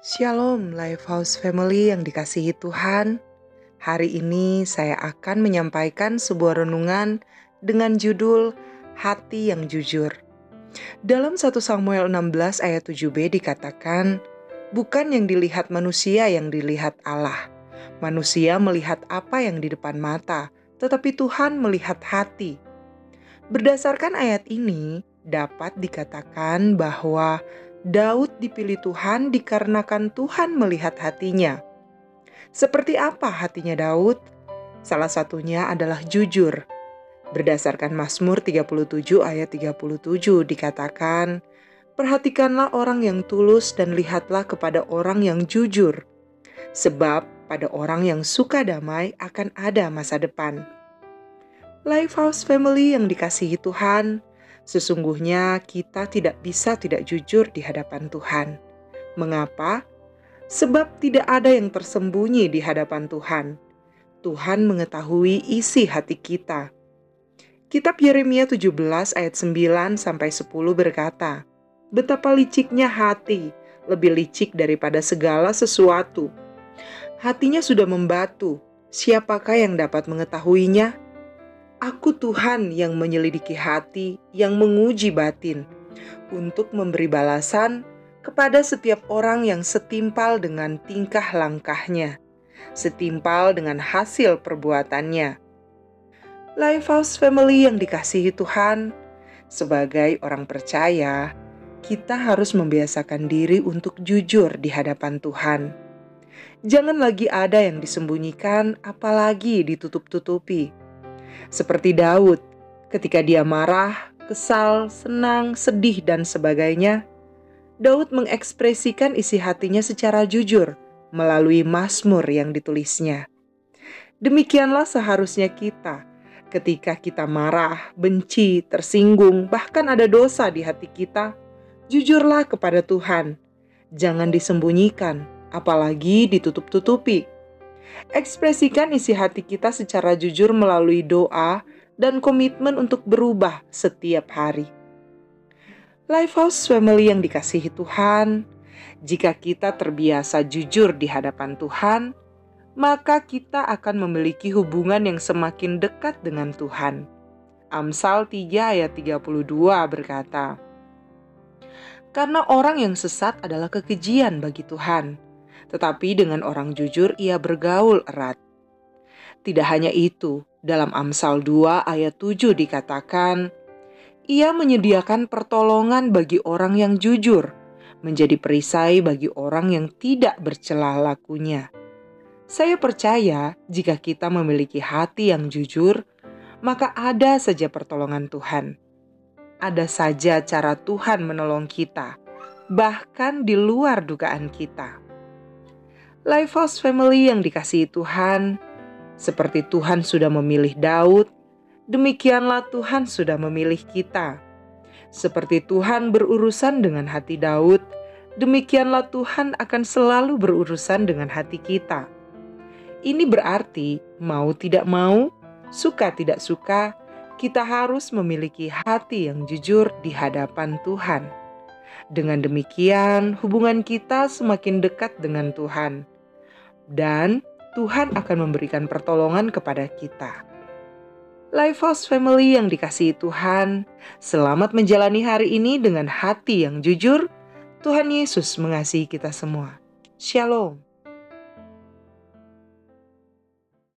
Shalom Lifehouse Family yang dikasihi Tuhan. Hari ini saya akan menyampaikan sebuah renungan dengan judul Hati yang Jujur. Dalam 1 Samuel 16 ayat 7b dikatakan, Bukan yang dilihat manusia yang dilihat Allah. Manusia melihat apa yang di depan mata, tetapi Tuhan melihat hati. Berdasarkan ayat ini, dapat dikatakan bahwa Daud dipilih Tuhan dikarenakan Tuhan melihat hatinya. Seperti apa hatinya Daud? Salah satunya adalah jujur. Berdasarkan Mazmur 37 ayat 37 dikatakan, Perhatikanlah orang yang tulus dan lihatlah kepada orang yang jujur. Sebab pada orang yang suka damai akan ada masa depan. Lifehouse Family yang dikasihi Tuhan, Sesungguhnya kita tidak bisa tidak jujur di hadapan Tuhan. Mengapa? Sebab tidak ada yang tersembunyi di hadapan Tuhan. Tuhan mengetahui isi hati kita. Kitab Yeremia 17 ayat 9 sampai 10 berkata, Betapa liciknya hati, lebih licik daripada segala sesuatu. Hatinya sudah membatu, siapakah yang dapat mengetahuinya? Aku Tuhan yang menyelidiki hati, yang menguji batin, untuk memberi balasan kepada setiap orang yang setimpal dengan tingkah langkahnya, setimpal dengan hasil perbuatannya. Lifehouse Family yang dikasihi Tuhan, sebagai orang percaya, kita harus membiasakan diri untuk jujur di hadapan Tuhan. Jangan lagi ada yang disembunyikan, apalagi ditutup-tutupi seperti Daud, ketika dia marah, kesal, senang, sedih, dan sebagainya, Daud mengekspresikan isi hatinya secara jujur melalui Mazmur yang ditulisnya. Demikianlah seharusnya kita ketika kita marah, benci, tersinggung, bahkan ada dosa di hati kita, jujurlah kepada Tuhan. Jangan disembunyikan, apalagi ditutup-tutupi Ekspresikan isi hati kita secara jujur melalui doa dan komitmen untuk berubah setiap hari. Lifehouse Family yang dikasihi Tuhan, jika kita terbiasa jujur di hadapan Tuhan, maka kita akan memiliki hubungan yang semakin dekat dengan Tuhan. Amsal 3 ayat 32 berkata, Karena orang yang sesat adalah kekejian bagi Tuhan, tetapi dengan orang jujur ia bergaul erat. Tidak hanya itu, dalam Amsal 2 ayat 7 dikatakan, ia menyediakan pertolongan bagi orang yang jujur, menjadi perisai bagi orang yang tidak bercelah lakunya. Saya percaya jika kita memiliki hati yang jujur, maka ada saja pertolongan Tuhan. Ada saja cara Tuhan menolong kita, bahkan di luar dugaan kita. Lifehouse Family yang dikasihi Tuhan, seperti Tuhan sudah memilih Daud, demikianlah Tuhan sudah memilih kita. Seperti Tuhan berurusan dengan hati Daud, demikianlah Tuhan akan selalu berurusan dengan hati kita. Ini berarti mau tidak mau, suka tidak suka, kita harus memiliki hati yang jujur di hadapan Tuhan. Dengan demikian, hubungan kita semakin dekat dengan Tuhan, dan Tuhan akan memberikan pertolongan kepada kita. Lifehouse Family yang dikasihi Tuhan, selamat menjalani hari ini dengan hati yang jujur. Tuhan Yesus mengasihi kita semua. Shalom.